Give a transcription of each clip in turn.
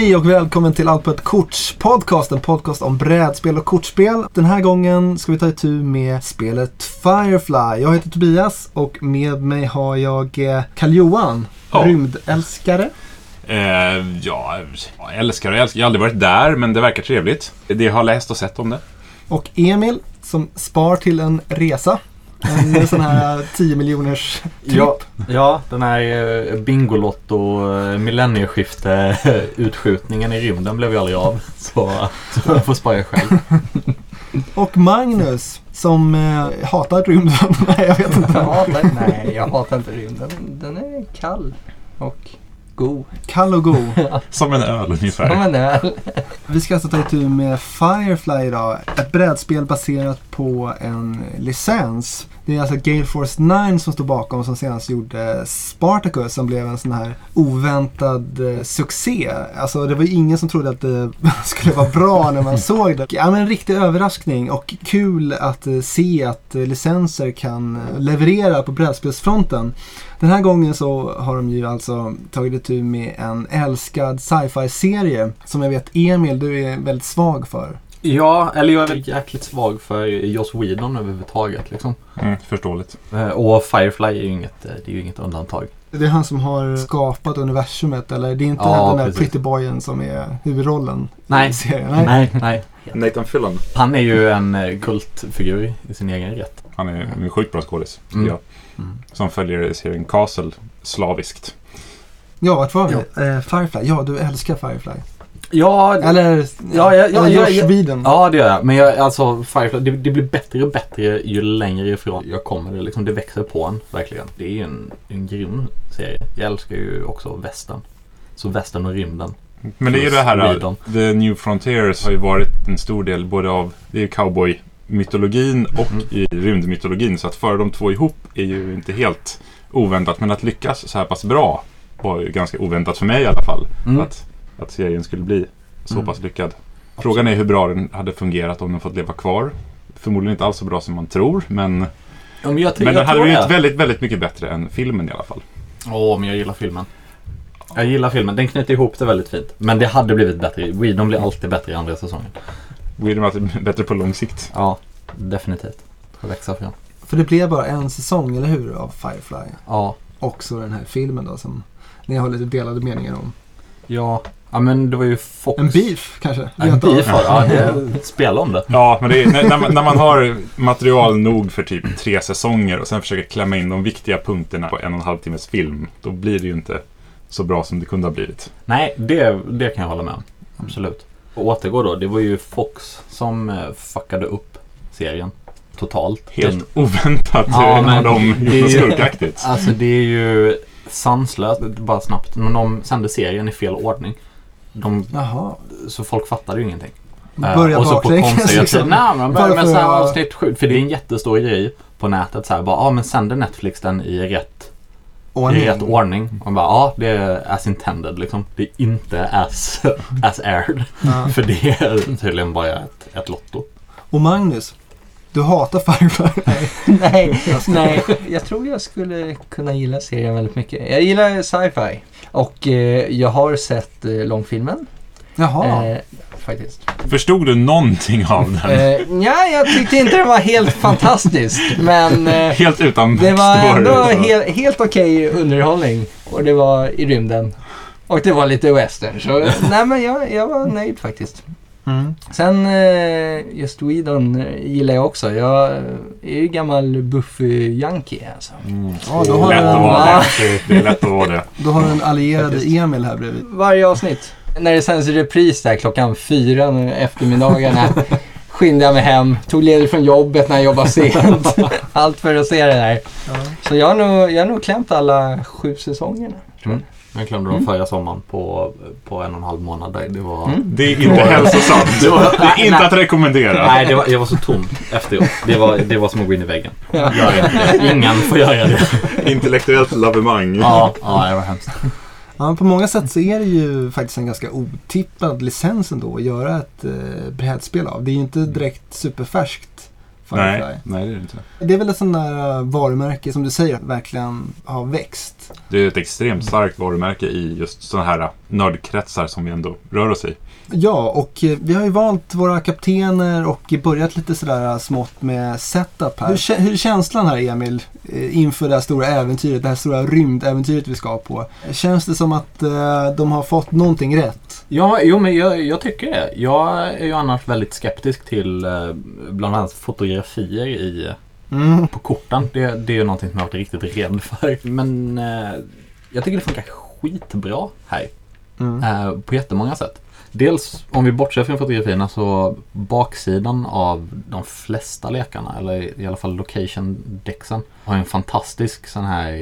Hej och välkommen till Allt på ett korts podcast, en podcast om brädspel och kortspel. Den här gången ska vi ta itu med spelet Firefly. Jag heter Tobias och med mig har jag eh, Karl-Johan, Ja. rymdälskare. Eh, ja, älskar och älskar. Jag har aldrig varit där, men det verkar trevligt. Det jag har läst och sett om det. Och Emil som spar till en resa. En sån här 10 miljoners tripp. Ja, ja, den här eh, Bingolotto eh, millennieskifte eh, utskjutningen i rymden blev ju aldrig av. Så, så jag får spara själv. Och Magnus som eh, hatar rymden. Nej, jag vet inte. Jag hatar, nej, jag hatar inte rymden. Den är kall och god. Kall och god. Som en öl Som ungefär. en öl. Vi ska alltså ta itu med Firefly idag. Ett brädspel baserat på en licens. Det är alltså Gale Force 9 som står bakom som senast gjorde Spartacus som blev en sån här oväntad eh, succé. Alltså det var ju ingen som trodde att det skulle vara bra när man såg det. Ja men en riktig överraskning och kul att eh, se att eh, licenser kan leverera på brädspelsfronten. Den här gången så har de ju alltså tagit itu med en älskad sci-fi-serie som jag vet Emil, du är väldigt svag för. Ja, eller jag är väl jäkligt svag för Joss Whedon överhuvudtaget. Liksom. Mm, förståeligt. Eh, Och Firefly är ju inget, eh, det är ju inget undantag. Det är han som har skapat universumet eller det är inte Ja, den där precis. Pretty Boyen som är huvudrollen Nej. i serien? Nej. Nej, nej. Nathan Fillion. Han är ju en eh, kultfigur i sin egen rätt. Han är en sjukt bra skådis. Mm. jag. Mm. Som följer serien Castle slaviskt. Ja, vart var vi? Eh, Firefly. Ja, du älskar Firefly. Ja, Eller, Ja, ja, ja, eller ja, ja. Ja, det gör jag. Men jag, alltså, Firefly, det, det blir bättre och bättre ju längre ifrån jag kommer. Det, liksom, det växer på en, verkligen. Det är ju en, en grym serie. Jag älskar ju också västern. Så västern och rymden. Men det är ju det här, Whedon. The New Frontiers har ju varit en stor del både av, det är ju cowboy-mytologin och Mm. i rymdmytologin. Så att föra de två ihop är ju inte helt oväntat. Men att lyckas så här pass bra var ju ganska oväntat för mig i alla fall. Mm. Att, att serien skulle bli så Mm. pass lyckad. Frågan är hur bra den hade fungerat om den fått leva kvar. Förmodligen inte alls så bra som man tror, men, Ja, men jag, men jag den hade blivit väldigt, väldigt mycket bättre än filmen i alla fall. Åh, men jag gillar filmen. Jag gillar filmen. Den knyter ihop det väldigt fint. Men det hade blivit bättre. Whedon blir alltid bättre i andra säsongen. Det blir bättre på lång sikt. Ja, definitivt. Får växa fram. För det blev bara en säsong, eller hur, av Firefly. Ja. Och så den här filmen då som ni har lite delade meningar om. Ja. Ja, men det var ju Fox. En beef kanske? Ja, En beef, ja. det, spela om det. Ja, men det är, när, när, man, när man har material nog för typ tre säsonger och sen försöker klämma in de viktiga punkterna på en och en halv timmes film, då blir det ju inte så bra som det kunde ha blivit. Nej, det, det kan jag hålla med om. Absolut. Och återgå då, det var ju Fox som eh, fuckade upp serien totalt. Helt Den, oväntat Ja, ja, men har de det är gjort skurkaktigt. alltså det är ju sanslöst, bara snabbt. Men de sände serien i fel ordning. De, Jaha. så folk fattade ju ingenting. Eh, Börja och så på konstiga liksom. Nej, man börjar med så här avsnitt sju. För det är en jättestor grej på nätet. Så här, bara, ja men sänder Netflix den i rätt, Ordning. i rätt ordning? Man bara, ja det är as intended liksom. Det är inte as, as aired. Ja. För det är tydligen bara ett, ett lotto. Och Magnus, du hatar Firefly. nej, nej, jag tror jag skulle kunna gilla serien väldigt mycket. Jag gillar sci-fi. Och eh, jag har sett eh, långfilmen. Jaha. Eh, faktiskt. Förstod du någonting av den? Eh, ja, jag tyckte inte det var helt fantastiskt. Men eh, Helt utan det var ändå så. helt, okej underhållning. Och det var i rymden. Och det var lite western. Så nej, men jag, jag var nöjd faktiskt. Mm. Sen eh, just Whedon gillar jag också. Jag är ju gammal Buffy-junkie alltså. Mm. Ja, då har lätt du att vara Ja. det. Det är lätt att vara det. Då har du en Faktiskt. Emil här bredvid. Varje avsnitt. När det sänds i repris där klockan fyra nu eftermiddagarna skyndade jag mig hem. Tog ledigt från jobbet när jag jobbade sent. Allt för att se det där. Så jag har nog, jag har nog klämt alla sju säsongerna. Mm. Jag klämde dem förra sommaren på, på en och en halv månad. där. Det var... Mm. Det är inte hälsosamt. Det var- Det är inte nej. att rekommendera. Nej, det var, jag var så tom efteråt. Det var, det var som att gå in i väggen. Ja. Gör inte det. Ingen får göra det. Intellektuellt lavemang. Ja, ja det var hemskt. Ja, på många sätt så är det ju faktiskt en ganska otippad licens ändå att göra ett eh, brädspel av. Det är ju inte direkt superfärskt Firefly. Nej, nej, det är det inte. Det är väl ett sånt där uh, varumärke som du säger verkligen har växt. Det är ett extremt starkt varumärke i just sådana här nördkretsar som vi ändå rör oss i. Ja, och eh, vi har ju valt våra kaptener och börjat lite sådär smått med setup här. Hur, hur är känslan här Emil eh, inför det här stora äventyret, det här stora rymdäventyret vi ska på? Känns det som att eh, de har fått någonting rätt? Ja, jo, men jag, jag tycker det. Jag är ju annars väldigt skeptisk till eh, bland annat fotografier i, Mm. på korten. Det, det är ju någonting som jag har varit riktigt rädd för. Men eh, jag tycker det funkar skitbra här. Mm. Eh, på jättemånga sätt. Dels om vi bortser från fotografierna så baksidan av de flesta lekarna, eller i alla fall location-dexen, har en fantastisk sån här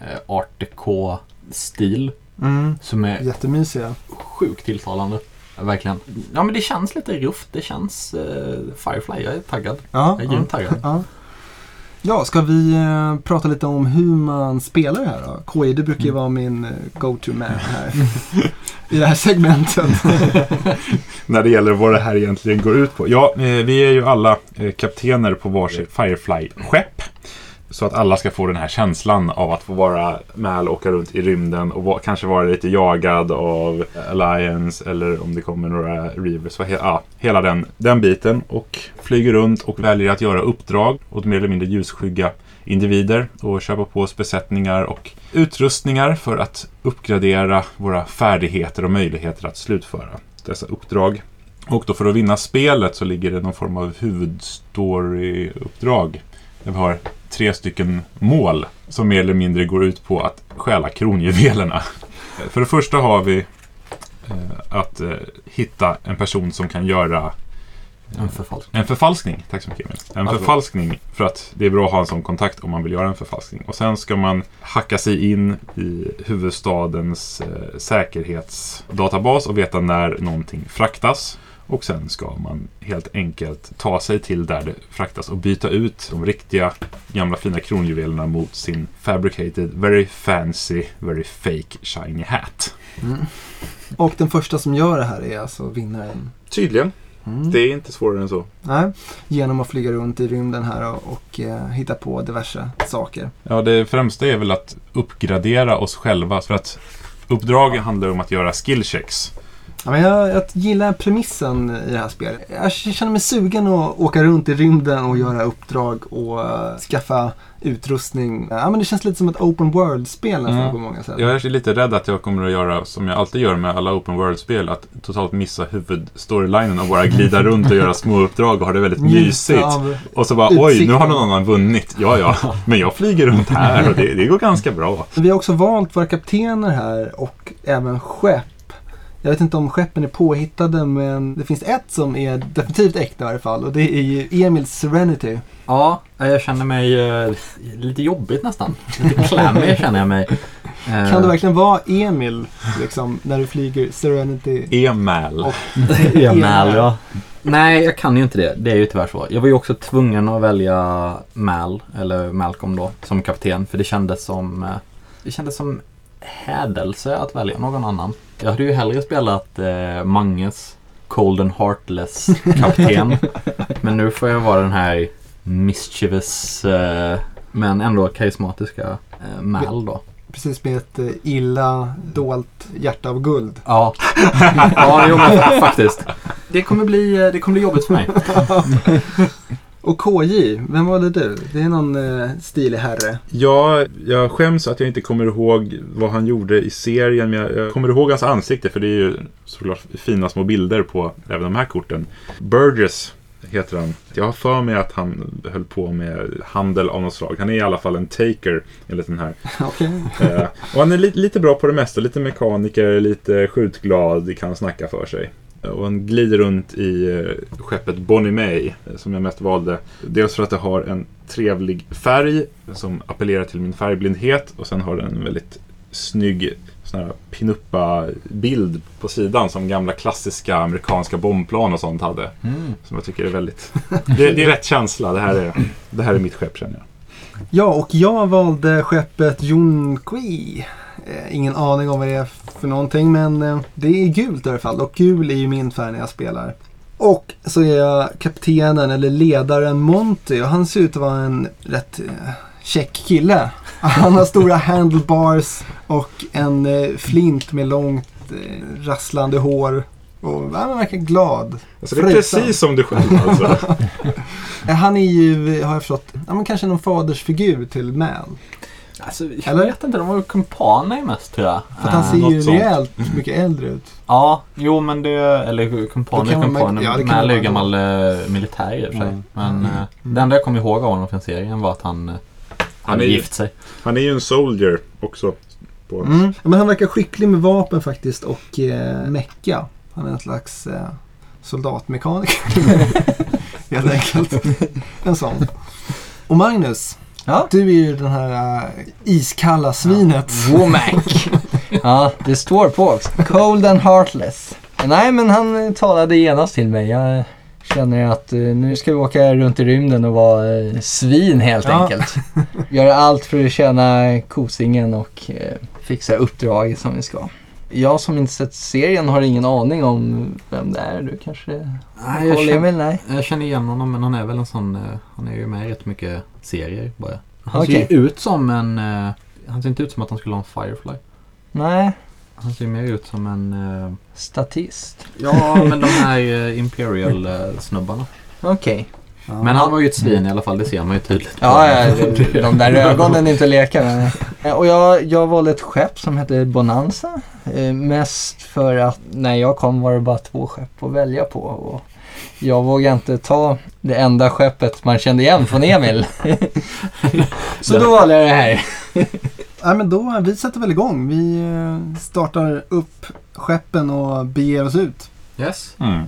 eh, art deco-stil Mm. som är Jättemysiga. sjukt tilltalande. Verkligen. Ja men det känns lite rufft. Det känns eh, Firefly. Jag är taggad. Ja, Jag är ja. taggad. Ja. Ja, ska vi eh, prata lite om hur man spelar det här då? KJ, du brukar ju vara min eh, go-to-man här. I det här segmentet. När det gäller vad det här egentligen går ut på. Ja, eh, vi är ju alla eh, kaptener på varsitt Firefly-skepp. Så att alla ska få den här känslan av att få vara med och åka runt i rymden och kanske vara lite jagad av Alliance eller om det kommer några Reavers. He- ja, hela den, den biten. Och flyger runt och väljer att göra uppdrag åt mer eller mindre ljusskygga individer och köpa på oss besättningar och utrustningar för att uppgradera våra färdigheter och möjligheter att slutföra dessa uppdrag. Och då för att vinna spelet så ligger det någon form av huvudstory-uppdrag. Där vi har tre stycken mål som mer eller mindre går ut på att stjäla kronjuvelerna. För det första har vi eh, att eh, hitta en person som kan göra En förfalsk. en förfalskning. Tack så mycket Emil. En Alltså. förfalskning för att det är bra att ha en sån kontakt om man vill göra en förfalskning. Och sen ska man hacka sig in i huvudstadens eh, säkerhetsdatabas och veta när någonting fraktas. Och sen ska man helt enkelt ta sig till där det fraktas och byta ut de riktiga gamla fina kronjuvelerna mot sin fabricated, very fancy, very fake shiny hat. Mm. Och den första som gör det här är alltså vinnaren. Tydligen. Mm. Det är inte svårare än så. Nej, genom att flyga runt i rymden här och, och eh, hitta på diverse saker. Ja, det främsta är väl att uppgradera oss själva. För att uppdrag handlar om att göra skillchecks. Ja, men jag, jag gillar premissen i det här spelet. Jag känner mig sugen att åka runt i rymden och göra uppdrag och eh, skaffa utrustning. Ja, men det känns lite som ett open world-spel nästan Mm. på många sätt. Jag är lite rädd att jag kommer att göra som jag alltid gör med alla open world-spel. Att totalt missa huvudstorylinen och bara glida runt och göra små uppdrag och ha det väldigt mysigt. Och så bara, oj, nu har någon annan vunnit. Ja, ja, men jag flyger runt här och det, det går ganska bra. Vi har också valt våra kaptener här och även skepp. Jag vet inte om skeppen är påhittade men det finns ett som är definitivt äkta i alla fall och det är ju Emils Serenity. Ja, jag känner mig eh, lite jobbigt nästan. Lite klämmig känner jag mig. Eh, Kan det verkligen vara Emil liksom, när du flyger Serenity? Emal. Och- Mal, ja. Nej, jag kan ju inte det. Det är ju tyvärr så. Jag var ju också tvungen att välja Mal, eller Malcolm då, som kapten. För det kändes som, eh, det kändes som hädelse att välja någon annan. Jag hade ju hellre spelat eh, Manges Cold and Heartless kapten. men nu får jag vara den här mischievous eh, men ändå karismatiska eh, Mal då. Precis med ett eh, illa dolt hjärta av guld. Ja, ja jo, men fa- faktiskt. Det kommer, bli, eh, det kommer bli jobbigt för mig. Och KJ, vem valde du? Det är någon eh, stilig herre. Ja, jag skäms att jag inte kommer ihåg vad han gjorde i serien. Men jag, jag kommer ihåg hans ansikte för det är ju såklart fina små bilder på även de här korten. Burgess heter han. Jag har för mig att han höll på med handel av något slag. Han är i alla fall en taker enligt den här. Okej. Eh, och han är li- lite bra på det mesta. Lite mekaniker, lite skjutglad, kan snacka för sig. Eh, Och han glider runt i eh, skeppet Bonnie May, eh, som jag mest valde. Dels för att det har en trevlig färg som appellerar till min färgblindhet. Och sen har den en väldigt snygg sån här pinuppa-bild på sidan som gamla klassiska amerikanska bombplan och sånt hade. Som jag tycker är väldigt... Det, det är rätt känsla. Det här är, det här är mitt skepp känner jag. Ja, och jag valde skeppet Junqui. Eh, ingen aning om vad det är för någonting, men eh, det är gult i alla fall. Och gul är ju min färg när jag spelar. Och så är jag kaptenen eller ledaren Monty och han ser ut att vara en rätt eh, check kille. Han har stora handlebars och en eh, flint med långt eh, rasslande hår. Och han verkar glad. Alltså, det är Fröjsam. precis som du själv alltså. Eh, Han är ju, har jag förstått, ja, men kanske någon fadersfigur till Mal. Alltså, jag Eller? vet inte, de var ju kumpaner mest tror jag. För att han Eh, ser ju rejält mycket äldre ut. Ja, jo men det, eller kumpaner kan man- kumpaner. ja, det kan är ju gammal eh, militär i och för sig. Mm. Men Mm. eh, det enda jag kommer ihåg av honom från serien var att han, eh, hade är ju- gift sig. Han är ju en soldier också. På Mm. Men han verkar skicklig med vapen faktiskt och eh, mecka. Han är en slags eh, soldatmekaniker. Helt enkelt. En sån. Och Magnus, Ja. du är ju den här eh, iskalla svinet. Womack. ja, det står på också. Cold and heartless. Nej, men han eh, talade genast till mig. Jag känner att eh, nu ska vi åka runt i rymden och vara eh, svin helt Ja. enkelt. Göra allt för att tjäna kosingen och eh, fixa uppdraget som vi ska. Jag som inte sett serien har ingen aning om vem det är. Du kanske Nej, jag, känner? Nej. jag känner igen honom men han är väl en sån, eh, han är ju med i rätt mycket serier bara. Han Okej. ser ju ut som en, eh, han ser inte ut som att han skulle ha en Firefly. Nej, Han ser mer ut som en, eh, statist. ja men de här eh, Imperial eh, snubbarna. Okej. Ja. Men han var ju ett svin i alla fall, det ser man ju tydligt. Ja, ja, de där ögonen är inte att leka med. Eh, Och jag, jag valde ett skepp som hette Bonanza. Eh, mest för att när jag kom var det bara två skepp att välja på. Och jag vågade inte ta det enda skeppet man kände igen från Emil. Så då valde jag det här. Nej, men då, vi sätter väl igång. Vi eh, startar upp skeppen och beger oss ut. Yes. Mm.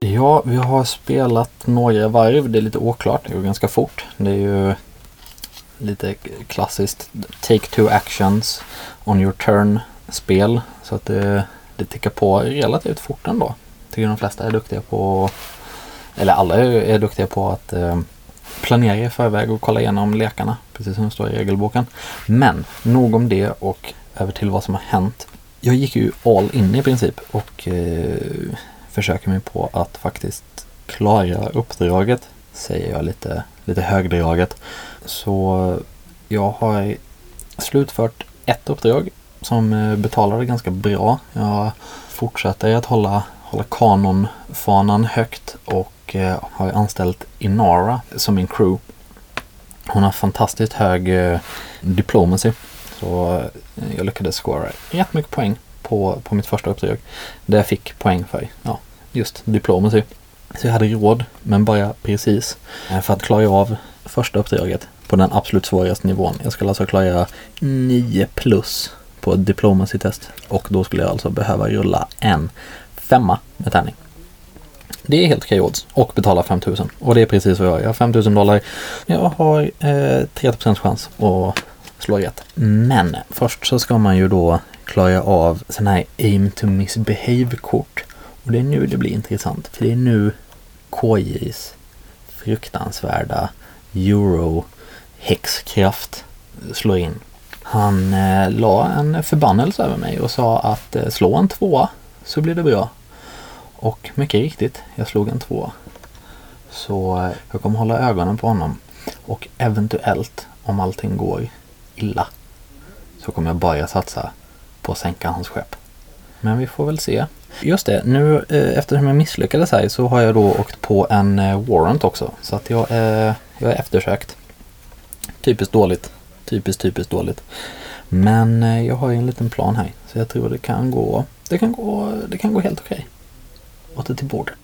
Ja, vi har spelat några varv. Det är lite oklart. Det går ganska fort. Det är ju lite klassiskt take two actions on your turn spel. Så att det, det tickar på relativt fort ändå. Tycker de flesta är duktiga på, eller alla är, duktiga på att eh, planera i förväg och kolla igenom lekarna. Precis som det står i regelboken. Men nog om det och över till vad som har hänt. Jag gick ju all in i princip och eh, försöker mig på att faktiskt klara uppdraget. Säger jag lite, lite högdraget. Så jag har slutfört ett uppdrag som eh, betalade ganska bra. Jag fortsätter att hålla, hålla kanonfanan högt och eh, har anställt Inara som min crew. Hon har fantastiskt hög eh, diplomacy. Så eh, jag lyckades skåra rätt mycket poäng på, på mitt första uppdrag. Där jag fick poäng för ja, just diplomacy. Så jag hade råd, men bara precis, eh, för att klara av första uppdraget på den absolut svåraste nivån. Jag skulle alltså klara 9 plus på ett diplomacy-test och då skulle jag alltså behöva rulla en femma med tärning. Det är helt okej odds och betala 5000 och det är precis vad jag gör. Jag har 5000 dollar. Jag har eh, 30% chans att slå rätt. Men först så ska man ju då klara av sån här aim to misbehave-kort. Och det är nu det blir intressant. För det är nu KJs fruktansvärda euro häxkraft slår in. Han eh, la en förbannelse över mig och sa att eh, slå en tvåa så blir det bra. Och mycket riktigt, jag slog en tvåa. Så eh, jag kommer hålla ögonen på honom. Och eventuellt, om allting går illa, så kommer jag bara satsa på att sänka hans skepp. Men vi får väl se. Just det, nu eh, eftersom jag misslyckades här så har jag då åkt på en eh, warrant också. Så att jag, är, jag är eftersökt. Typiskt dåligt. Typiskt, typiskt dåligt. Men jag har ju en liten plan här. Så jag tror det kan gå, det kan gå, det kan gå helt okej. Åter till bordet.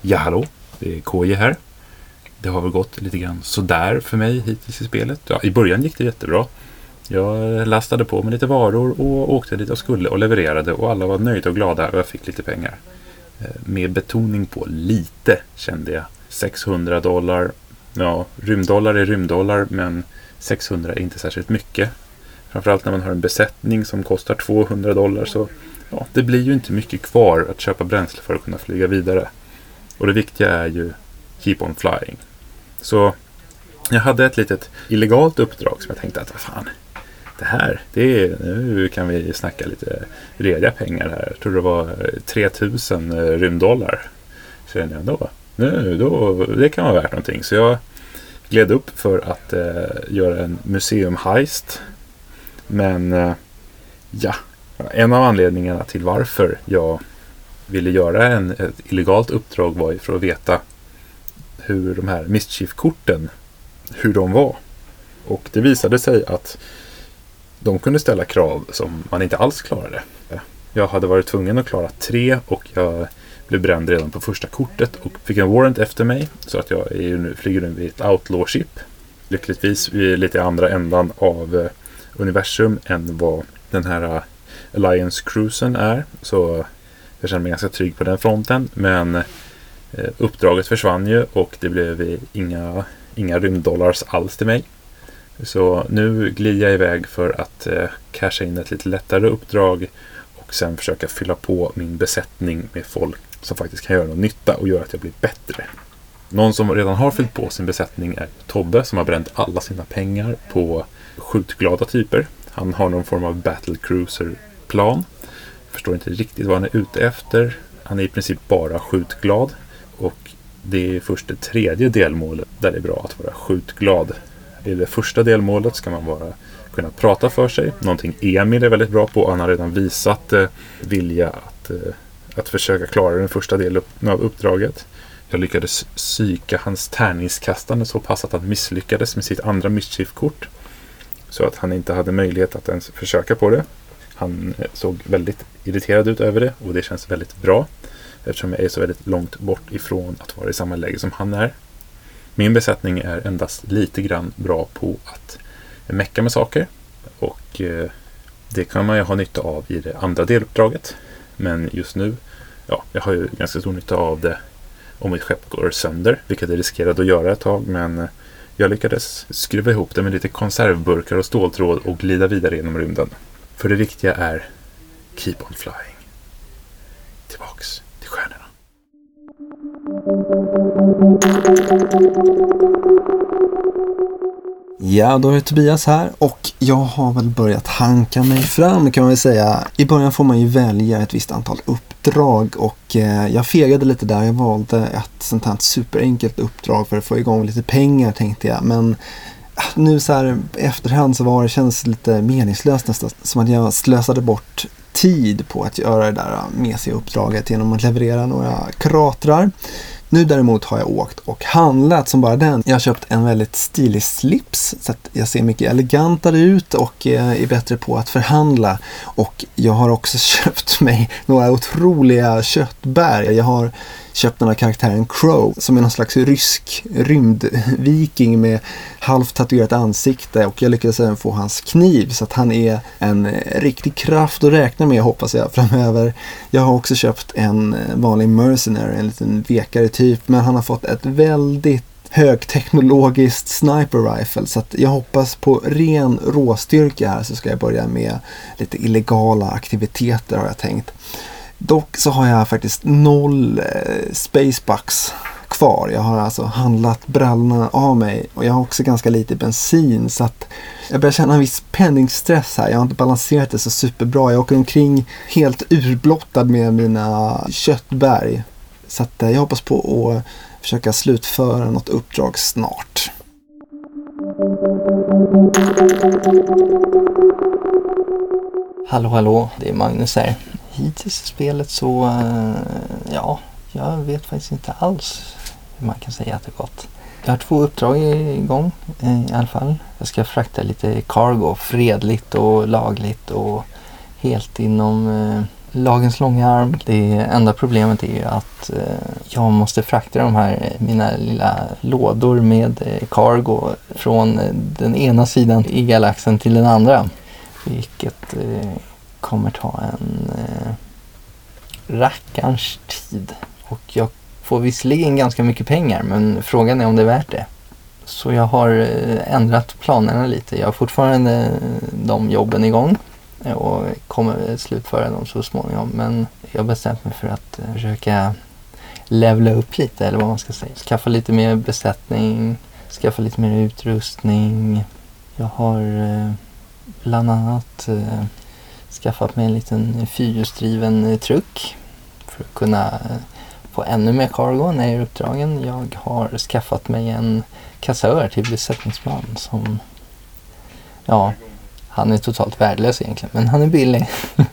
Ja, hallå. Det är KJ här. Det har väl gått lite grann sådär för mig hittills i spelet. Ja, I början gick det jättebra. Jag lastade på med lite varor och åkte dit jag skulle och levererade och alla var nöjda och glada och jag fick lite pengar. Eh, med betoning på lite kände jag. 600 dollar. Ja, rymddollar är rymddollar men 600 är inte särskilt mycket. Framförallt när man har en besättning som kostar 200 dollar så ja, det blir ju inte mycket kvar att köpa bränsle för att kunna flyga vidare. Och det viktiga är ju Keep On Flying. Så jag hade ett litet illegalt uppdrag som jag tänkte att vad fan, det här, det är, nu kan vi snacka lite rediga pengar här. Jag tror det var 3000 eh, rymddollar. Kände jag då. Nu, då, det kan vara värt någonting. Så jag gled upp för att eh, göra en museumheist. Men eh, ja, en av anledningarna till varför jag ville göra en, ett illegalt uppdrag var ju för att veta hur de här Mischief-korten, hur de var. Och det visade sig att de kunde ställa krav som man inte alls klarade. Jag hade varit tvungen att klara tre och jag blev bränd redan på första kortet och fick en warrant efter mig. Så att jag är nu, flyger nu vid ett outlaw-ship. Lyckligtvis vi är lite i andra ändan av eh, universum än vad den här eh, Alliance Cruisen är. Så jag känner mig ganska trygg på den fronten. Men eh, uppdraget försvann ju och det blev inga, inga rymddollars alls till mig. Så nu glider jag iväg för att eh, casha in ett lite lättare uppdrag och sen försöka fylla på min besättning med folk som faktiskt kan göra någon nytta och göra att jag blir bättre. Någon som redan har fyllt på sin besättning är Tobbe som har bränt alla sina pengar på skjutglada typer. Han har någon form av Battlecruiser-plan. Förstår inte riktigt vad han är ute efter. Han är i princip bara skjutglad. Och det är först det tredje delmålet där det är bra att vara skjutglad. I det första delmålet ska man vara, kunna prata för sig. Någonting Emil är väldigt bra på. Han har redan visat eh, vilja att, eh, att försöka klara den första delen av uppdraget. Jag lyckades psyka hans tärningskastande så pass att han misslyckades med sitt andra mischiefkort. Så att han inte hade möjlighet att ens försöka på det. Han såg väldigt irriterad ut över det och det känns väldigt bra. Eftersom jag är så väldigt långt bort ifrån att vara i samma läge som han är. Min besättning är endast lite grann bra på att mecka med saker. Och eh, det kan man ju ha nytta av i det andra deluppdraget. Men just nu, ja, jag har ju ganska stor nytta av det om mitt skepp går sönder. Vilket det riskerade att göra ett tag. Men eh, jag lyckades skruva ihop det med lite konservburkar och ståltråd och glida vidare genom rymden. För det viktiga är Keep on flying. Tillbaks till stjärnorna. Ja, då är det Tobias här och jag har väl börjat hanka mig fram kan man väl säga. I början får man ju välja ett visst antal uppdrag och eh, jag fegade lite där. Jag valde ett sånt här superenkelt uppdrag för att få igång lite pengar tänkte jag. Men nu så här i efterhand så var det känns lite meningslöst nästan. Som att jag slösade bort tid på att göra det där äh, mesiga uppdraget genom att leverera några kratrar. Nu däremot har jag åkt och handlat som bara den. Jag har köpt en väldigt stilig slips så att jag ser mycket elegantare ut och eh, är bättre på att förhandla. Och jag har också köpt mig några otroliga köttbär. Jag har köpt den här karaktären Crow som är någon slags rysk rymdviking med halvt tatuerat ansikte och jag lyckades även få hans kniv så att han är en riktig kraft att räkna med hoppas jag framöver. Jag har också köpt en vanlig mercenary, en liten vekare typ men han har fått ett väldigt högteknologiskt sniper rifle. Så att jag hoppas på ren råstyrka här så ska jag börja med lite illegala aktiviteter har jag tänkt. Dock så har jag faktiskt noll eh, spacebucks kvar. Jag har alltså handlat brallorna av mig och jag har också ganska lite bensin så att jag börjar känna en viss penningstress här. Jag har inte balanserat det så superbra. Jag åker omkring helt urblottad med mina köttberg. Så att eh, jag hoppas på att försöka slutföra något uppdrag snart. Hallå hallå, det är Magnus här. Hittills i spelet så, eh, ja, jag vet faktiskt inte alls hur man kan säga att det gått. Jag har två uppdrag igång eh, i alla fall. Jag ska frakta lite cargo, fredligt och lagligt och helt inom eh, lagens långa arm. Det enda problemet är ju att eh, jag måste frakta de här mina lilla lådor med cargo från den ena sidan i galaxen till den andra. Vilket kommer ta en eh, rackarns tid. Och jag får visserligen ganska mycket pengar men frågan är om det är värt det. Så jag har eh, ändrat planerna lite. Jag har fortfarande eh, de jobben igång eh, och kommer slutföra dem så småningom. Men jag har bestämt mig för att försöka levla upp lite eller vad man ska säga. Skaffa lite mer besättning, skaffa lite mer utrustning. Jag har bland annat skaffat mig en liten fyrhjulsdriven eh, truck för att kunna eh, få ännu mer cargo när jag är uppdragen. Jag har skaffat mig en kassör till besättningsman som, ja, han är totalt värdelös egentligen, men han är billig.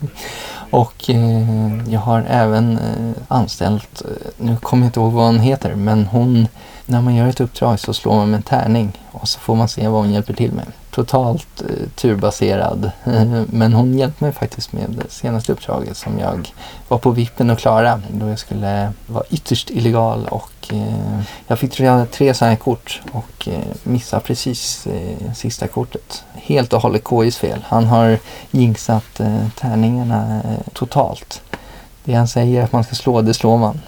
och eh, jag har även eh, anställt, eh, nu kommer jag inte ihåg vad hon heter, men hon, när man gör ett uppdrag så slår man med en tärning och så får man se vad hon hjälper till med. Totalt eh, turbaserad, men hon hjälpte mig faktiskt med det senaste uppdraget som jag var på vippen att klara då jag skulle vara ytterst illegal och eh, jag fick tre, tre sådana här kort och eh, missade precis eh, sista kortet. Helt och hållet KIs fel. Han har jinxat eh, tärningarna eh, totalt. Det han säger att man ska slå, det slår man.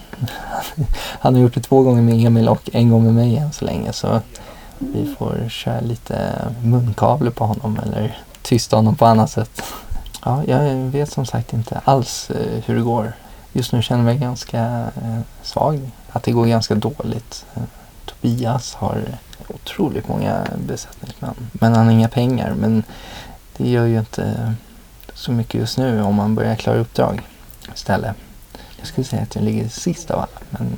Han har gjort det två gånger med Emil och en gång med mig än så länge. Så vi får köra lite munkavle på honom eller tysta honom på annat sätt. Ja, jag vet som sagt inte alls eh, hur det går. Just nu känner jag mig ganska eh, svag. Att det går ganska dåligt. Eh, Tobias har otroligt många besättningsmän. Men han har inga pengar. Men det gör ju inte så mycket just nu om man börjar klara uppdrag istället. Jag skulle säga att jag ligger sist av alla. Men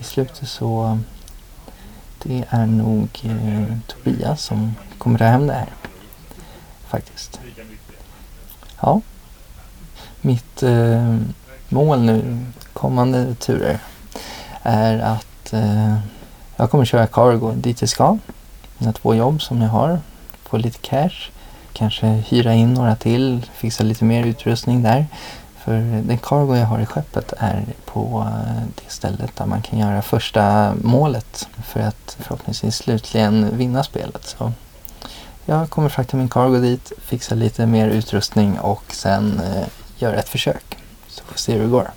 i slutet så det är nog eh, Tobias som kommer ta hem det här. Faktiskt. Ja. Mitt eh, mål nu, kommande turer, är att eh, jag kommer köra cargo dit jag ska. Mina två jobb som jag har. Få lite cash. Kanske hyra in några till, fixa lite mer utrustning där. För den cargo jag har i skeppet är på eh, det stället där man kan göra första målet för att förhoppningsvis slutligen vinna spelet. Så jag kommer frakta min cargo dit, fixa lite mer utrustning och sen eh, göra ett försök. Så får vi se hur det går.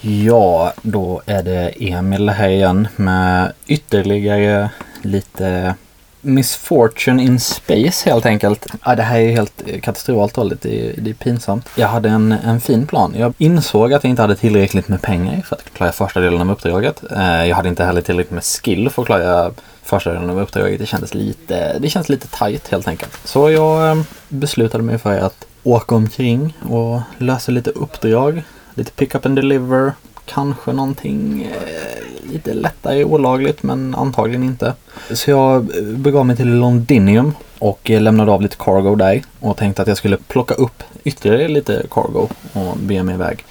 Ja, då är det Emil här igen med ytterligare lite Misfortune in Space helt enkelt. Ja, det här är helt katastrofalt dåligt. Det är, det är pinsamt. Jag hade en, en fin plan. Jag insåg att jag inte hade tillräckligt med pengar för att klara första delen av uppdraget. Eh, jag hade inte heller tillräckligt med skill för att klara första delen av uppdraget. Det kändes lite, det kändes lite tight helt enkelt. Så jag eh, beslutade mig för att åka omkring och lösa lite uppdrag. Lite pick up and deliver. Kanske någonting eh, lite lättare olagligt men antagligen inte. Så jag begav mig till Londinium och eh, lämnade av lite cargo där och tänkte att jag skulle plocka upp ytterligare lite cargo och be mig iväg.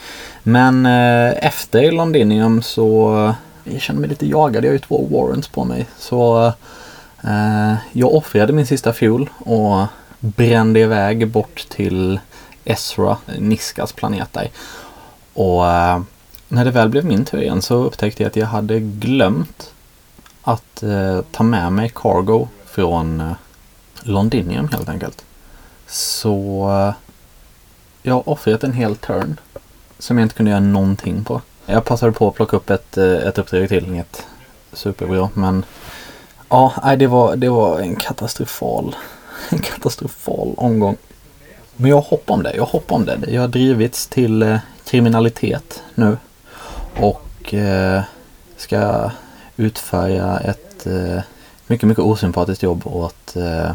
Men eh, efter Londinium så eh, jag kände mig lite jagad. Jag har ju två warrants på mig. Så eh, jag offrade min sista fuel och brände iväg bort till Ezra, Niskas planet där. Och eh, när det väl blev min tur igen så upptäckte jag att jag hade glömt att eh, ta med mig cargo från eh, Londinium helt enkelt. Så eh, jag har offrat en hel turn som jag inte kunde göra någonting på. Jag passade på att plocka upp ett, eh, ett uppdrag till, inget superbra men ja, nej, det var, det var en katastrofal, en katastrofal omgång. Men jag hoppar om det, jag hoppar om det. Jag har drivits till eh, kriminalitet nu och eh, ska utföra ett eh, mycket, mycket osympatiskt jobb åt, eh,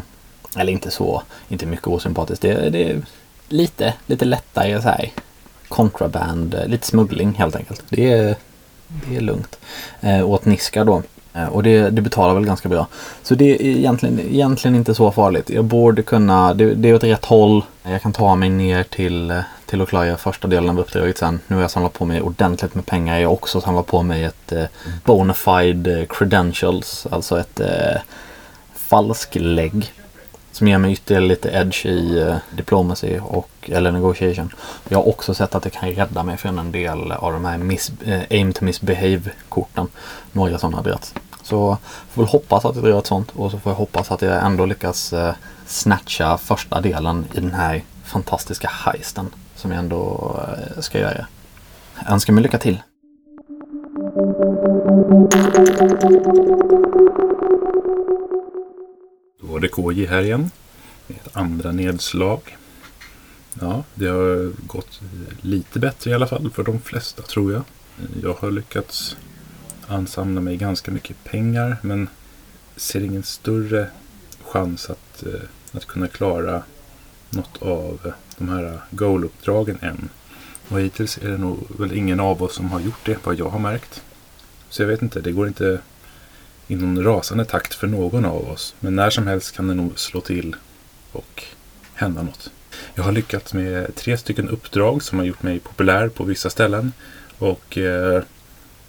eller inte så, inte mycket osympatiskt, det, det är lite, lite lättare så här contraband, eh, lite smuggling helt enkelt. Det är, det är lugnt. Eh, åt Niska då. Eh, och det, det, betalar väl ganska bra. Så det är egentligen, egentligen inte så farligt. Jag borde kunna, det, det är åt rätt håll. Jag kan ta mig ner till, eh, till att klara första delen av uppdraget sen. Nu har jag samlat på mig ordentligt med pengar. Jag har också samlat på mig ett eh, bona fide eh, credentials, alltså ett eh, falsklägg. Som ger mig ytterligare lite edge i eh, diplomacy och, eller negotiation. Jag har också sett att det kan rädda mig från en del av de här miss, eh, aim to misbehave-korten. Några sådana har dragits. Så får väl hoppas att jag drar ett sånt och så får jag hoppas att jag ändå lyckas eh, snatcha första delen i den här fantastiska heisten som jag ändå eh, ska göra. Jag önskar mig lycka till. Var det KJ här igen. Ett andra nedslag. Ja, det har gått lite bättre i alla fall för de flesta tror jag. Jag har lyckats ansamla mig ganska mycket pengar men ser ingen större chans att, eh, att kunna klara något av de här goal-uppdragen än. Och hittills är det nog väl ingen av oss som har gjort det, vad jag har märkt. Så jag vet inte, det går inte i någon rasande takt för någon av oss. Men när som helst kan det nog slå till och hända något. Jag har lyckats med tre stycken uppdrag som har gjort mig populär på vissa ställen. Och eh,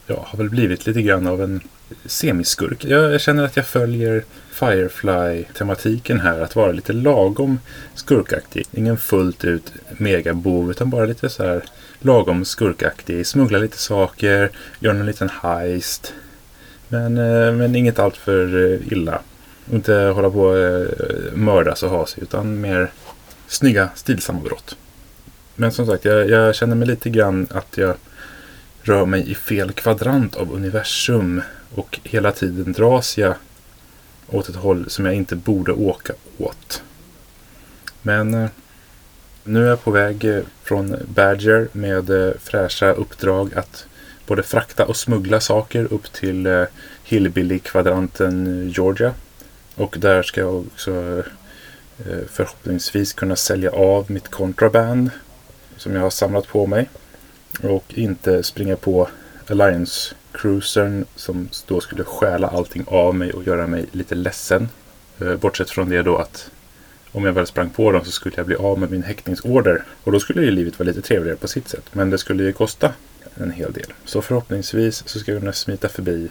ja, har väl blivit lite grann av en semiskurk. Jag känner att jag följer Firefly-tematiken här. Att vara lite lagom skurkaktig. Ingen fullt ut megabov utan bara lite så här lagom skurkaktig. Smuggla lite saker, göra en liten heist. Men, eh, men inget allt för eh, illa. Inte hålla på eh, och mördas och ha sig utan mer snygga, stilsamma brott. Men som sagt, jag, jag känner mig lite grann att jag rör mig i fel kvadrant av universum och hela tiden dras jag åt ett håll som jag inte borde åka åt. Men nu är jag på väg från Badger med fräscha uppdrag att både frakta och smuggla saker upp till eh, Hillbilly-kvadranten eh, Georgia. Och där ska jag också eh, förhoppningsvis kunna sälja av mitt kontraband som jag har samlat på mig. Och inte springa på Alliance Cruisern som då skulle stjäla allting av mig och göra mig lite ledsen. Eh, bortsett från det då att om jag väl sprang på dem så skulle jag bli av med min häktningsorder. Och då skulle ju livet vara lite trevligare på sitt sätt. Men det skulle ju kosta en hel del. Så förhoppningsvis så ska jag kunna smita förbi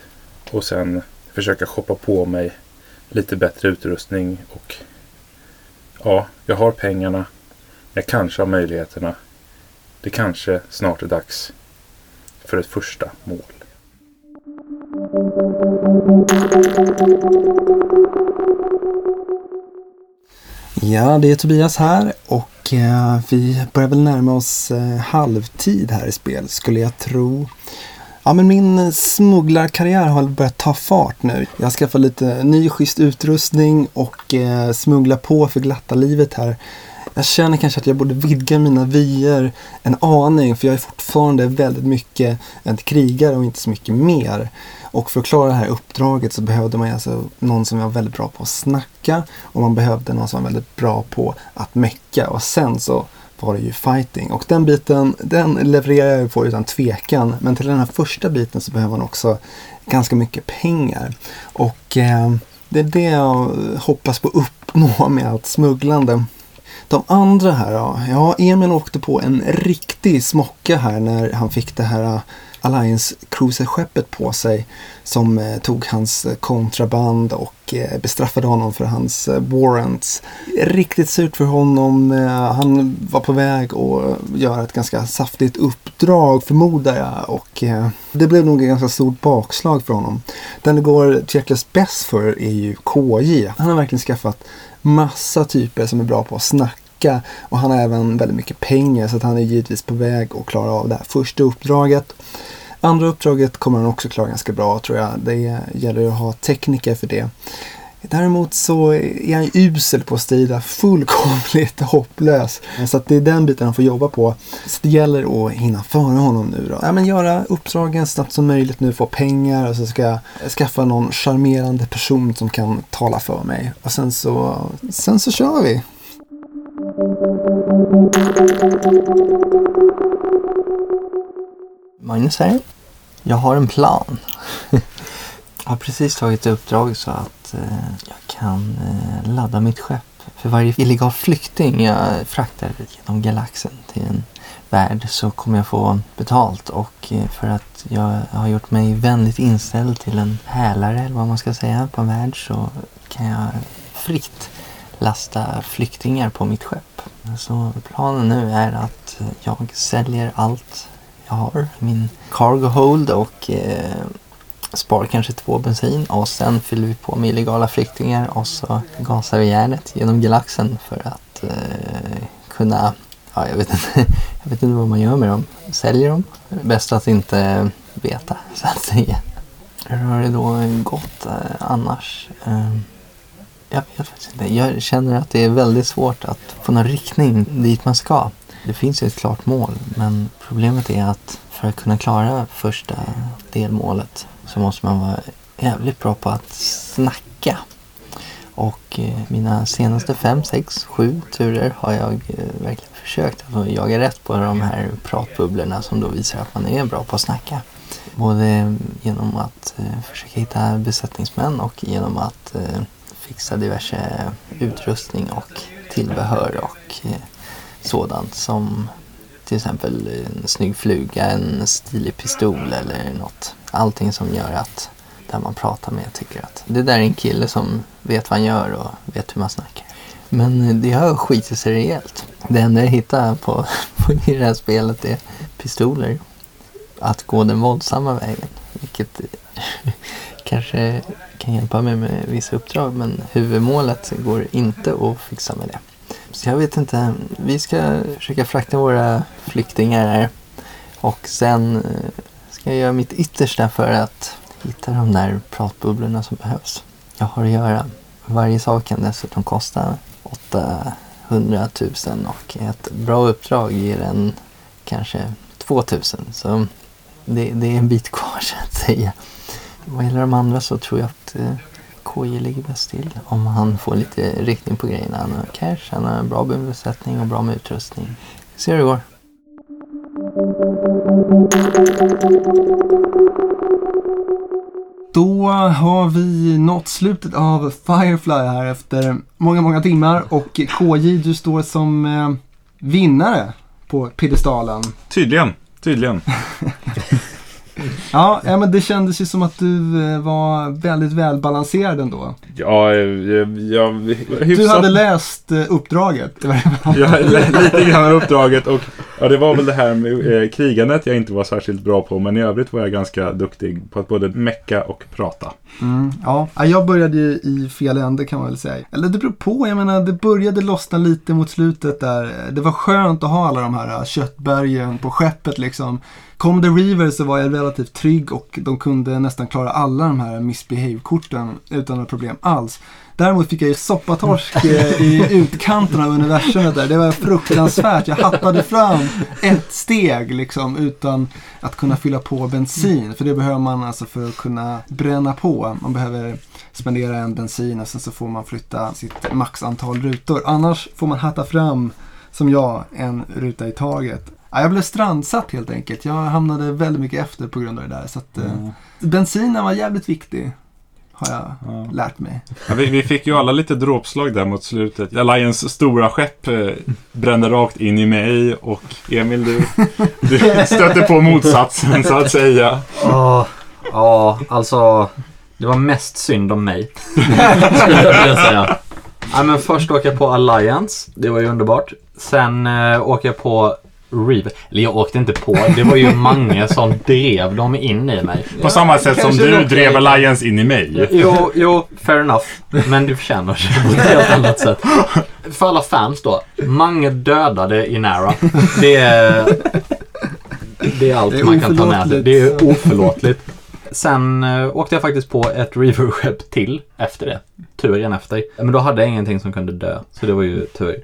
och sen försöka shoppa på mig lite bättre utrustning och ja, jag har pengarna. Jag kanske har möjligheterna. Det kanske snart är dags för ett första mål. Ja, det är Tobias här och eh, vi börjar väl närma oss eh, halvtid här i spel skulle jag tro. Ja, men min eh, smugglarkarriär har börjat ta fart nu. Jag har skaffat lite ny schysst utrustning och eh, smugglar på för glatta livet här jag känner kanske att jag borde vidga mina vyer en aning för jag är fortfarande väldigt mycket en krigare och inte så mycket mer. Och för att klara det här uppdraget så behövde man alltså någon som var väldigt bra på att snacka och man behövde någon som var väldigt bra på att mecka och sen så var det ju fighting. Och den biten, den levererar jag på utan tvekan. Men till den här första biten så behöver man också ganska mycket pengar. Och eh, det är det jag hoppas på att uppnå med allt smugglande. De andra här då? Ja, Emil åkte på en riktig smocka här när han fick det här äh, Alliance Cruiser-skeppet på sig som eh, tog hans äh, kontraband och eh, bestraffade honom för hans eh, warrants. Riktigt surt för honom. Eh, han var på väg att göra ett ganska saftigt uppdrag förmodar jag och eh, det blev nog ett ganska stort bakslag för honom. Den det går tveklöst bäst för är ju KJ. Han har verkligen skaffat massa typer som är bra på att snacka och han har även väldigt mycket pengar så att han är givetvis på väg att klara av det här första uppdraget. Andra uppdraget kommer han också klara ganska bra tror jag. Det gäller att ha tekniker för det. Däremot så är han usel på att strida, fullkomligt hopplös. Så att det är den biten han får jobba på. Så det gäller att hinna före honom nu då. Ja, men göra uppdragen snabbt som möjligt nu, få pengar och så ska jag skaffa någon charmerande person som kan tala för mig. Och sen så, sen så kör vi. Magnus här. Jag har en plan. Jag har precis tagit uppdrag så att eh, jag kan eh, ladda mitt skepp. För varje illegal flykting jag fraktar genom galaxen till en värld så kommer jag få betalt. Och eh, för att jag har gjort mig vänligt inställd till en hälare eller vad man ska säga på en värld så kan jag fritt lasta flyktingar på mitt skepp. Så planen nu är att jag säljer allt jag har. Min cargo hold och eh, sparar kanske två bensin och sen fyller vi på med illegala flyktingar och så gasar vi järnet genom galaxen för att eh, kunna, ja jag vet, inte, jag vet inte vad man gör med dem. Säljer dem. Bäst att inte veta så att säga. Hur har det då gått eh, annars? Eh, jag vet faktiskt inte. Jag känner att det är väldigt svårt att få någon riktning dit man ska. Det finns ju ett klart mål men problemet är att för att kunna klara första delmålet så måste man vara jävligt bra på att snacka. Och eh, mina senaste fem, sex, sju turer har jag eh, verkligen försökt att jaga rätt på de här pratbubblorna som då visar att man är bra på att snacka. Både genom att eh, försöka hitta besättningsmän och genom att fixa diverse utrustning och tillbehör och eh, sådant som till exempel en snygg fluga, en stilig pistol eller något. Allting som gör att den man pratar med tycker att det där är en kille som vet vad han gör och vet hur man snackar. Men det har skitit sig rejält. Det enda jag hittar på, på i det här spelet är pistoler. Att gå den våldsamma vägen. Vilket kanske kan hjälpa mig med vissa uppdrag. Men huvudmålet går inte att fixa med det. Så jag vet inte. Vi ska försöka frakta våra flyktingar här. Och sen eh, ska jag göra mitt yttersta för att hitta de där pratbubblorna som behövs. Jag har att göra. Varje sak kan dessutom kosta 800 000 och ett bra uppdrag ger en kanske 2000. Så det, det är en bit kvar så att säga. Vad gäller de andra så tror jag att eh, KJ ligger bäst till. Om han får lite riktning på grejerna. Han har cash, han har bra besättning och bra med utrustning. Vi ser hur det går. Då har vi nått slutet av Firefly här efter många, många timmar och KJ du står som eh, vinnare på piedestalen. Tydligen, tydligen. Ja, ja, men det kändes ju som att du eh, var väldigt välbalanserad ändå. Ja, jag, jag, Du hade läst eh, uppdraget. Ja, lite grann uppdraget och ja, det var väl det här med eh, krigandet jag inte var särskilt bra på men i övrigt var jag ganska duktig på att både mecka och prata. Mm, ja, jag började ju i fel ände kan man väl säga. Eller det beror på, jag menar det började lossna lite mot slutet där. Det var skönt att ha alla de här eh, köttbergen på skeppet liksom. Kom The Reaver så var jag relativt trygg och de kunde nästan klara alla de här misbehave-korten utan några problem alls. Däremot fick jag ju soppatorsk eh, i utkanten av universumet där. Det var fruktansvärt. Jag hattade fram ett steg liksom utan att kunna fylla på bensin. För det behöver man alltså för att kunna bränna på. Man behöver spendera en bensin och sen så får man flytta sitt maxantal rutor. Annars får man hatta fram, som jag, en ruta i taget. Ja, jag blev strandsatt helt enkelt. Jag hamnade väldigt mycket efter på grund av det där. Så att, eh, Bensinen var jävligt viktig. Har jag Ja. lärt mig. Ja, vi, vi fick ju alla lite dråpslag där mot slutet. Alliance stora skepp eh, brände rakt in i mig och Emil du, du stötte på motsatsen så att säga. Ja, ja, alltså. Det var mest synd om mig. Skulle jag vilja säga. Ja, men först åker jag på Alliance. Det var ju underbart. Sen eh, åker jag på Reaver. Eller jag åkte inte på. Det var ju Mange som drev dem in i mig. På samma sätt som kanske du drev. Alliance in i mig. Jo, jo, fair enough. Men det förtjänar sig på ett helt annat sätt. För alla fans då. Mange dödade Inara. Det är, det är allt Det är man kan ta med sig. Det är oförlåtligt. Sen eh, åkte jag faktiskt på ett Reaver-skepp till efter det. Turen efter. Men då hade jag ingenting som kunde dö. Så det var ju tur.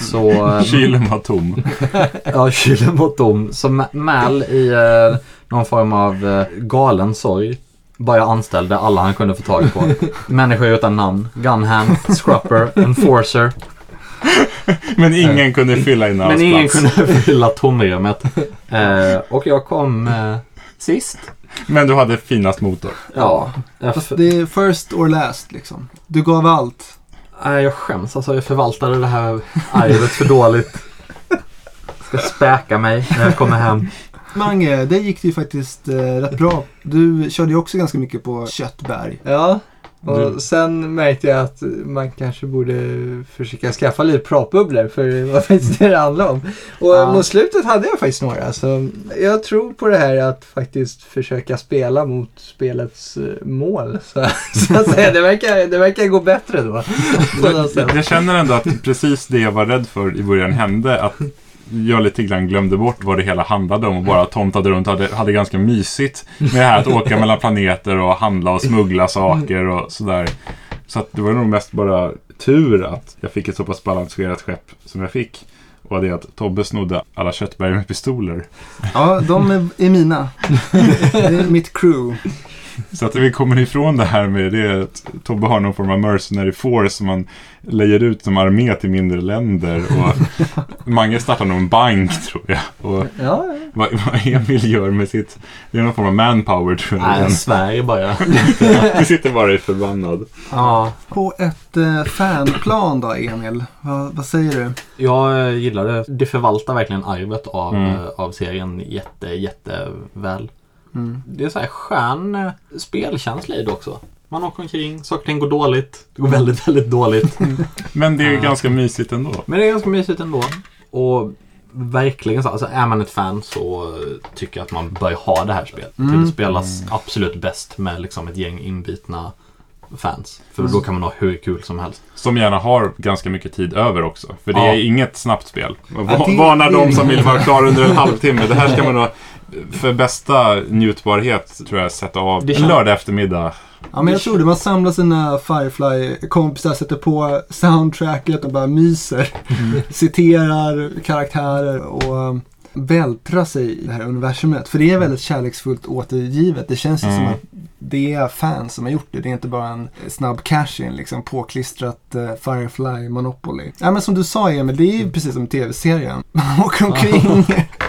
Så... eh, Kylen var tom. Ja, kylen var tom. Så Ma- Mal i eh, någon form av eh, galen sorg bara anställde alla han kunde få tag på. Människor utan namn. Gunhand, Scrupper, Enforcer. Men ingen kunde fylla in Men hans ingen plats. kunde fylla tomrummet. Eh, och jag kom eh, sist. Men du hade finast motor. Ja. Fast det är first or last liksom. Du gav allt. Nej, jag skäms alltså. Jag förvaltade det här arvet för dåligt. Ska späka mig när jag kommer hem. Mange, det gick det ju faktiskt eh, rätt bra. Du körde ju också ganska mycket på köttberg. Ja, och Du- sen märkte jag att man kanske borde försöka skaffa lite pratbubblor för det var faktiskt det det handlade om. Och Ja. mot slutet hade jag faktiskt några. Så jag tror på det här att faktiskt försöka spela mot spelets eh, mål. Så, så att säga. Det, verkar, det verkar gå bättre då. Sätt. Jag känner ändå att precis det jag var rädd för i början hände. Att jag lite grann glömde bort vad det hela handlade om och bara tomtade runt och hade, hade ganska mysigt med det här att åka mellan planeter och handla och smuggla saker och sådär. Så att det var nog mest bara tur att jag fick ett så pass balanserat skepp som jag fick. Och det att Tobbe snodde alla köttberg med pistoler. Ja, de är, är mina. Det är mitt crew. Så att vi kommer ifrån det här med det att Tobbe har någon form av mercenary force som man lejer ut som armé till mindre länder. Och Mange startar nog en bank tror jag. Och Ja, vad, vad Emil gör med sitt, det är någon form av manpower tror jag. Nej, jag svär bara. Du sitter bara i förbannad. ja, På ett eh, fanplan då, Emil. Vad, vad säger du? jag eh, gillar det. Det förvaltar verkligen arvet av, Mm. eh, av serien jätte, jätteväl. Mm. Det är så här skön eh, spelkänsla i det också. Man åker omkring, saker och ting går dåligt. Det går väldigt, väldigt dåligt. Men det är ganska mysigt ändå. Men det är ganska mysigt ändå. Och verkligen så, alltså är man ett fan så tycker jag att man bör ha det här spelet. Mm. Det spelas absolut bäst med liksom ett gäng inbitna fans. För Mm. då kan man ha hur kul som helst. Som gärna har ganska mycket tid över också. För det Ja. är inget snabbt spel. Va- Ja, det- Varnar det är de som vill vara klara under en halvtimme. Det här ska man nog för bästa njutbarhet tror jag sätta av Det en lördag eftermiddag. Ja, men jag tror det. Man samlar sina Firefly-kompisar, sätter på soundtracket och bara myser. Citerar karaktärer och um, vältrar sig i det här universumet. För det är väldigt kärleksfullt återgivet. Det känns ju som Mm. att det är fans som har gjort det. Det är inte bara en snabb cash-in, liksom påklistrat uh, Firefly Monopoly. Ja, men som du sa Emil, det är ju precis som tv-serien. Man åker omkring.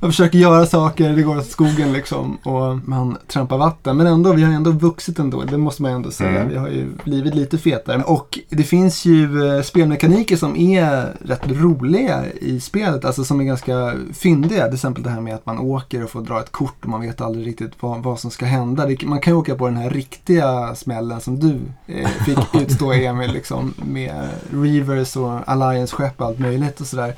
Man försöker göra saker, det går åt skogen liksom och man trampar vatten. Men ändå, vi har ändå vuxit ändå, det måste man ändå säga. Mm. Vi har ju blivit lite fetare. Och det finns ju eh, spelmekaniker som är rätt roliga i spelet, alltså som är ganska fyndiga. Till exempel det här med att man åker och får dra ett kort och man vet aldrig riktigt vad, vad som ska hända. Det, man kan ju åka på den här riktiga smällen som du eh, fick utstå Emil, liksom, med Reavers och Alliance-skepp och allt möjligt och sådär.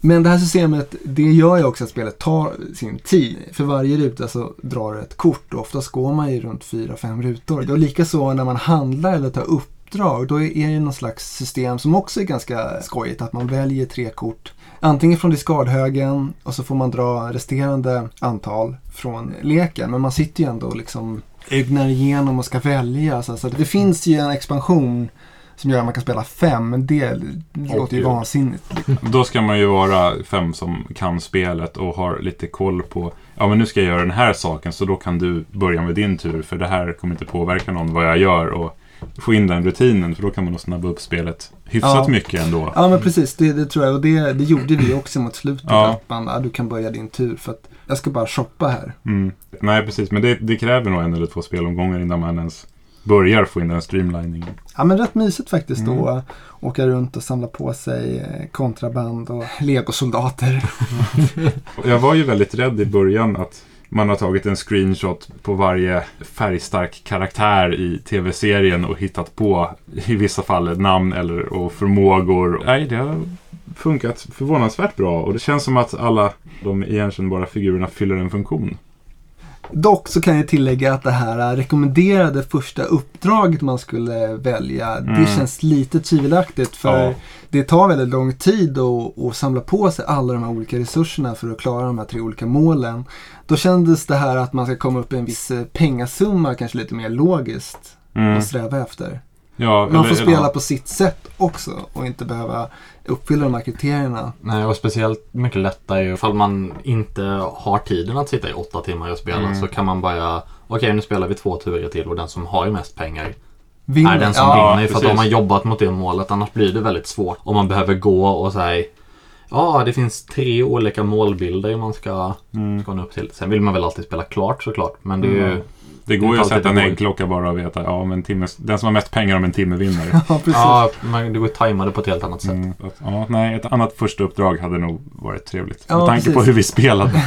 Men det här systemet, det gör ju också att spelet tar sin tid. För varje ruta så drar det ett kort och oftast går man ju runt 4-5 rutor. Och likaså när man handlar eller tar uppdrag, då är det någon slags system som också är ganska skojigt. Att man väljer tre kort. Antingen från diskardhögen och så får man dra resterande antal från leken. Men man sitter ju ändå och liksom ögnar igenom och ska välja. Så det finns ju en expansion som gör att man kan spela fem, men det låter ju gud. vansinnigt. Då ska man ju vara fem som kan spelet och har lite koll på Ja men nu ska jag göra den här saken så då kan du börja med din tur för det här kommer inte påverka någon vad jag gör och få in den rutinen för då kan man nog snabba upp spelet hyfsat Ja. mycket ändå. Ja men precis, det, det tror jag. Och det, det gjorde vi också mot slutet. Ja. Att man, ja, du kan börja din tur för att jag ska bara shoppa här. Mm. Nej precis, men det, det kräver nog en eller två spelomgångar innan man ens börjar få in den streamliningen. Ja men rätt mysigt faktiskt Mm. då. Åka runt och samla på sig eh, kontraband och legosoldater. Jag var ju väldigt rädd i början att man har tagit en screenshot på varje färgstark karaktär i tv-serien och hittat på i vissa fall namn eller och förmågor. Nej, det har funkat förvånansvärt bra och det känns som att alla de igenkännbara figurerna fyller en funktion. Dock så kan jag tillägga att det här rekommenderade första uppdraget man skulle välja, Mm. det känns lite tvivelaktigt. För Ja. det tar väldigt lång tid att, att samla på sig alla de här olika resurserna för att klara de här tre olika målen. Då kändes det här att man ska komma upp i en viss eh, pengasumma kanske lite mer logiskt Mm. att sträva efter. Ja, Man eller- får spela ja. på sitt sätt också och inte behöva uppfylla de här kriterierna. Nej, och speciellt mycket lättare ifall man inte har tiden att sitta i åtta timmar och spela Mm. så kan man bara Okej, nu spelar vi två turer till och den som har ju mest pengar Vinner. är den som ja, vinner. För att precis. de har jobbat mot det målet. Annars blir det väldigt svårt. Om man behöver gå och säga Ja, det finns tre olika målbilder man ska, Mm. ska nå upp till. Sen vill man väl alltid spela klart såklart. Men det är ju... Det går ju att sätta en äggklocka bara och veta ja, men timme, den som har mest pengar om en timme vinner. ja, precis. Ja, man, det går att tajma det på ett helt annat sätt. Mm. att- Ja, nej, ett annat första uppdrag hade nog varit trevligt. Ja, Med tanke precis. på hur vi spelade.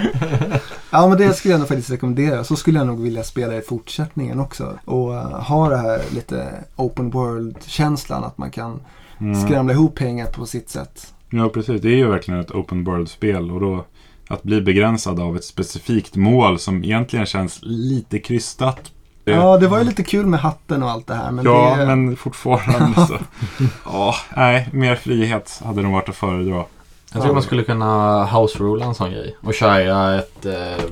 Ja, men det skulle jag nog faktiskt rekommendera. Så skulle jag nog vilja spela i fortsättningen också. Och eh, ha det här lite open world-känslan. Att man kan Mm. skramla ihop pengar på sitt sätt. Ja, precis. Det är ju verkligen ett open world-spel och då att bli begränsad av ett specifikt mål som egentligen känns lite krystat. Ja, det var ju lite kul med hatten och allt det här. Men ja, det, men fortfarande så. Ja, nej, mer frihet hade nog varit att föredra. Jag tror man skulle kunna house rule en sån grej. Och köra ett... Eh,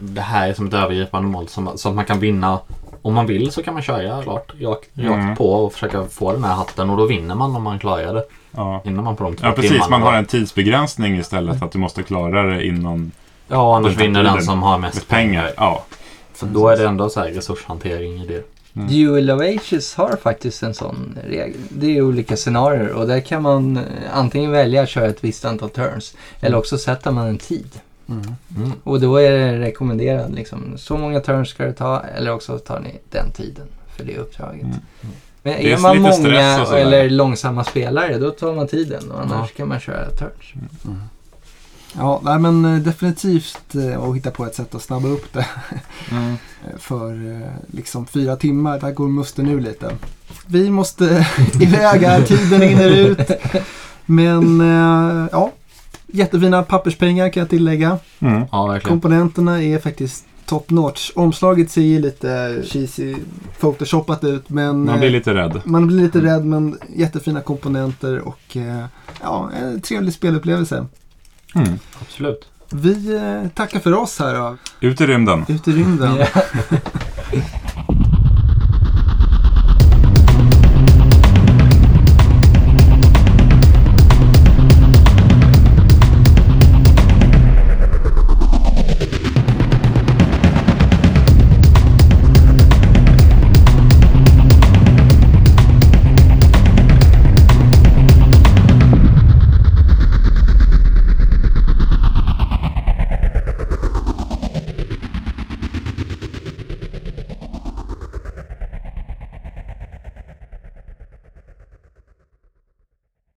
det här är som ett övergripande mål som, som man kan vinna Om man vill så kan man köra klart, rakt, rakt Mm. på och försöka få den här hatten och då vinner man om man klarar det. Ja. Innan man på de två ja, precis. timmarna. Man har en tidsbegränsning istället. Att du måste klara det inom Ja, annars vinner den som har mest med pengar. Ja. För då är det ändå så här resurshantering i det. Mm. Duel of Ages har faktiskt en sån regel. Det är olika scenarier och där kan man eh, antingen välja att köra ett visst antal turns eller också sätter man en tid. Mm. Mm. Och då är det rekommenderat liksom, så många turns ska du ta eller också tar ni den tiden för det uppdraget. Mm. Men Det är är man många eller långsamma spelare då tar man tiden och annars Ja. kan man köra turns. Ja, nej, men eh, definitivt eh, att hitta på ett sätt att snabba upp det. Mm. För eh, liksom fyra timmar, där går musten ur lite. Vi måste iväg här, tiden rinner ut. Men ja, jättefina papperspengar kan jag tillägga. Mm. Ja, verkligen. Komponenterna är faktiskt top notch. Omslaget ser ju lite cheesy, photoshopat ut men Man blir eh, lite rädd. man blir lite rädd men jättefina komponenter och eh, ja, en trevlig spelupplevelse. Mm. Absolut. Vi eh, tackar för oss här då, Ut i rymden. ute i rymden.